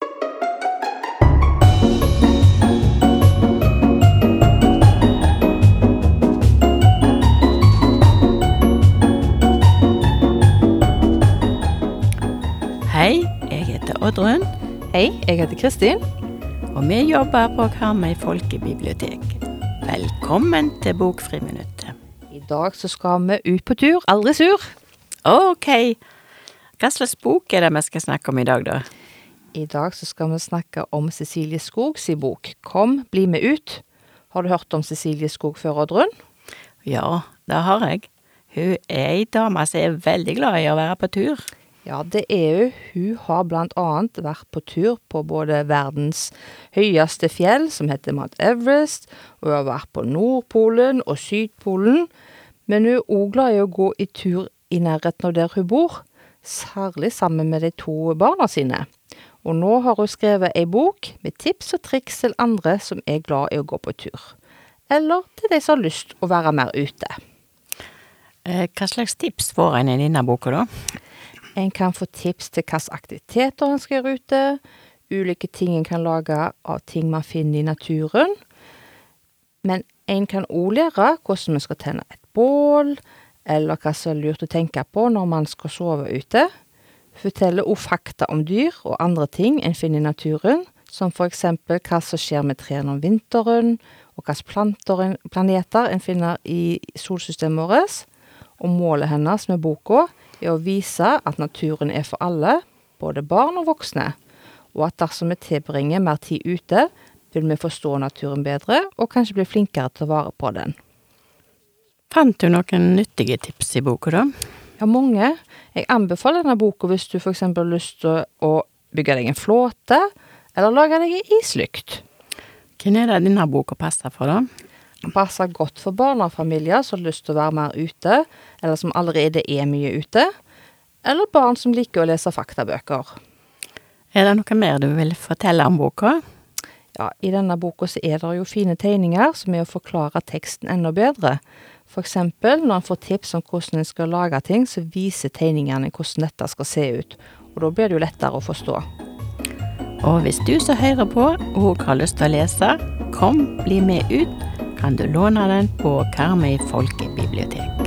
Hei, jeg heter Oddrun, Hei, jeg heter Kristin. og vi jobber på Karmøy folkebibliotek. Velkommen til Bokfriminuttet. I dag så skal vi ut på tur, aldri sur. Ok, hva slags bok er det vi skal snakke om i dag, da? I dag så skal vi snakke om Cecilie Skog si bok Kom, bli med ut. Har du hørt om Cecilie Skog før, Oddrun? Ja, det har jeg. Hun er ei dame som er veldig glad i å være på tur. Ja, det er hun. Hun har blant annet vært på tur på både verdens høyeste fjell, som heter Mount Everest, og hun har vært på Nordpolen og Sydpolen. Men hun er òg glad i å gå i tur i nærheten av der hun bor, særlig sammen med de to barna sine. Og nå har hun skrevet ei bok med tips og triks til andre som er glad i å gå på tur. Eller til de som har lyst å være mer ute. Eh, Hva slags tips får en i denne boka, da? En kan få tips til hvilke aktiviteter en skal gjøre ute, ulike ting en kan lage av ting man finner i naturen. Men en kan òg lære hvordan vi skal tenne et bål, eller hva som er lurt å tenke på når man skal sove ute. Forteller òg fakta om dyr og andre ting en finner i naturen, som for eksempel hva som skjer med trærne om vinteren, og hvilke planter en, planeter en finner i solsystemet vårt. Og målet hennes med boka er å vise at naturen er for alle, både barn og voksne, og at dersom vi tilbringer mer tid ute, vil vi forstå naturen bedre og kanskje bli flinkere til å vare på den. Fant du noen nyttige tips i boka, da? Ja, mange. Jeg anbefaler denne boka hvis du eksempel har lyst til å bygge deg en flåte, eller lage deg en islykt. Hvem er det denne boka passer for, da? Den passer godt for barnefamilier som har lyst til å være mer ute, eller som allerede er mye ute, eller barn som liker å lese faktabøker. Er det noe mer du vil fortelle om boka? Ja, i denne boka så er det jo fine tegninger som er å forklare teksten enda bedre. For eksempel når en får tips om hvordan en skal lage ting, så viser tegningene hvordan dette skal se ut. Og da blir det jo lettere å forstå. Og hvis du som hører på òg har lyst til å lese, kom, bli med ut, kan du låne den på Karmøy folkebibliotek.